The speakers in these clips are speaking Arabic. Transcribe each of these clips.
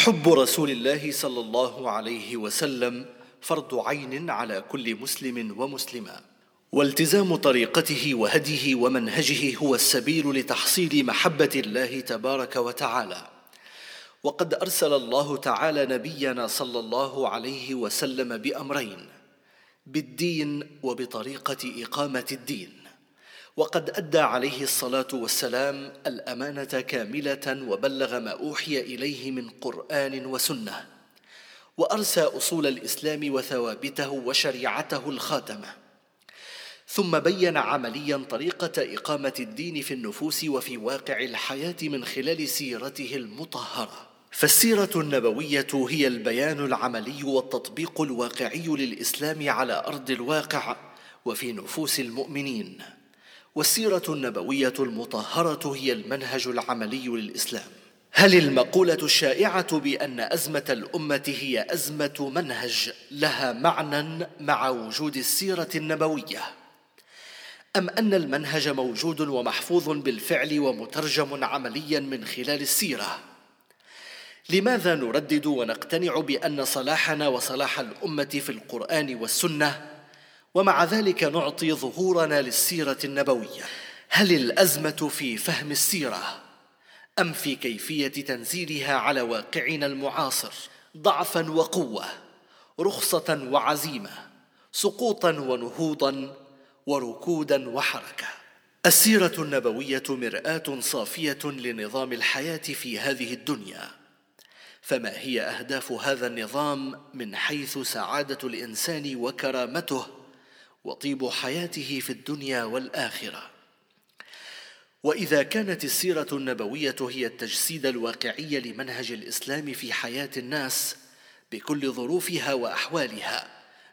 حب رسول الله صلى الله عليه وسلم فرض عين على كل مسلم ومسلمة. والتزام طريقته وهديه ومنهجه هو السبيل لتحصيل محبة الله تبارك وتعالى. وقد أرسل الله تعالى نبينا صلى الله عليه وسلم بأمرين بالدين وبطريقة إقامة الدين. وقد أدى عليه الصلاة والسلام الأمانة كاملة وبلغ ما أوحي إليه من قرآن وسنة وأرسى أصول الإسلام وثوابته وشريعته الخاتمة. ثم بين عمليا طريقة إقامة الدين في النفوس وفي واقع الحياة من خلال سيرته المطهرة. فالسيرة النبوية هي البيان العملي والتطبيق الواقعي للإسلام على أرض الواقع وفي نفوس المؤمنين. والسيرة النبوية المطهرة هي المنهج العملي للإسلام. هل المقولة الشائعة بأن أزمة الأمة هي أزمة منهج لها معنى مع وجود السيرة النبوية؟ أم أن المنهج موجود ومحفوظ بالفعل ومترجم عمليا من خلال السيرة؟ لماذا نردد ونقتنع بأن صلاحنا وصلاح الأمة في القرآن والسنة ومع ذلك نعطي ظهورنا للسيرة النبوية. هل الأزمة في فهم السيرة أم في كيفية تنزيلها على واقعنا المعاصر ضعفا وقوة رخصة وعزيمة سقوطا ونهوضا وركودا وحركة؟ السيرة النبوية مرآة صافية لنظام الحياة في هذه الدنيا. فما هي أهداف هذا النظام من حيث سعادة الإنسان وكرامته وطيب حياته في الدنيا والآخرة. وإذا كانت السيرة النبوية هي التجسيد الواقعي لمنهج الإسلام في حياة الناس بكل ظروفها وأحوالها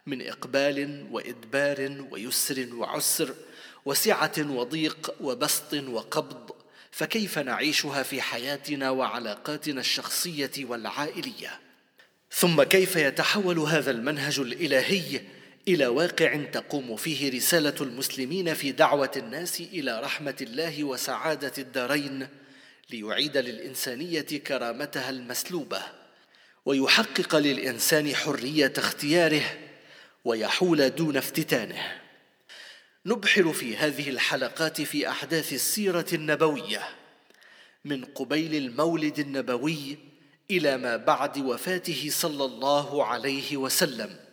من إقبال وإدبار ويسر وعسر وسعة وضيق وبسط وقبض فكيف نعيشها في حياتنا وعلاقاتنا الشخصية والعائلية؟ ثم كيف يتحول هذا المنهج الإلهي إلى واقع تقوم فيه رسالة المسلمين في دعوة الناس إلى رحمة الله وسعادة الدارين ليعيد للإنسانية كرامتها المسلوبة ويحقق للإنسان حرية اختياره ويحول دون افتتانه. نبحر في هذه الحلقات في أحداث السيرة النبوية من قبيل المولد النبوي إلى ما بعد وفاته صلى الله عليه وسلم.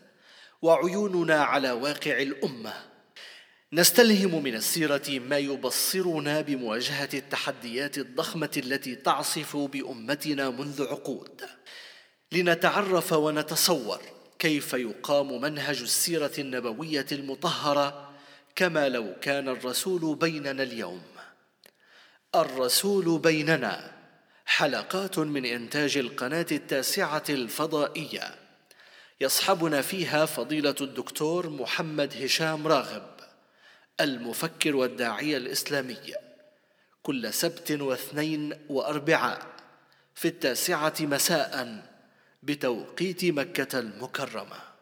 وعيوننا على واقع الأمة. نستلهم من السيرة ما يبصرنا بمواجهة التحديات الضخمة التي تعصف بأمتنا منذ عقود. لنتعرف ونتصور كيف يقام منهج السيرة النبوية المطهرة كما لو كان الرسول بيننا اليوم. الرسول بيننا حلقات من إنتاج القناة التاسعة الفضائية. يصحبنا فيها فضيلة الدكتور محمد هشام راغب المفكر والداعية الاسلامي كل سبت واثنين وأربعاء في التاسعة مساء بتوقيت مكة المكرمة.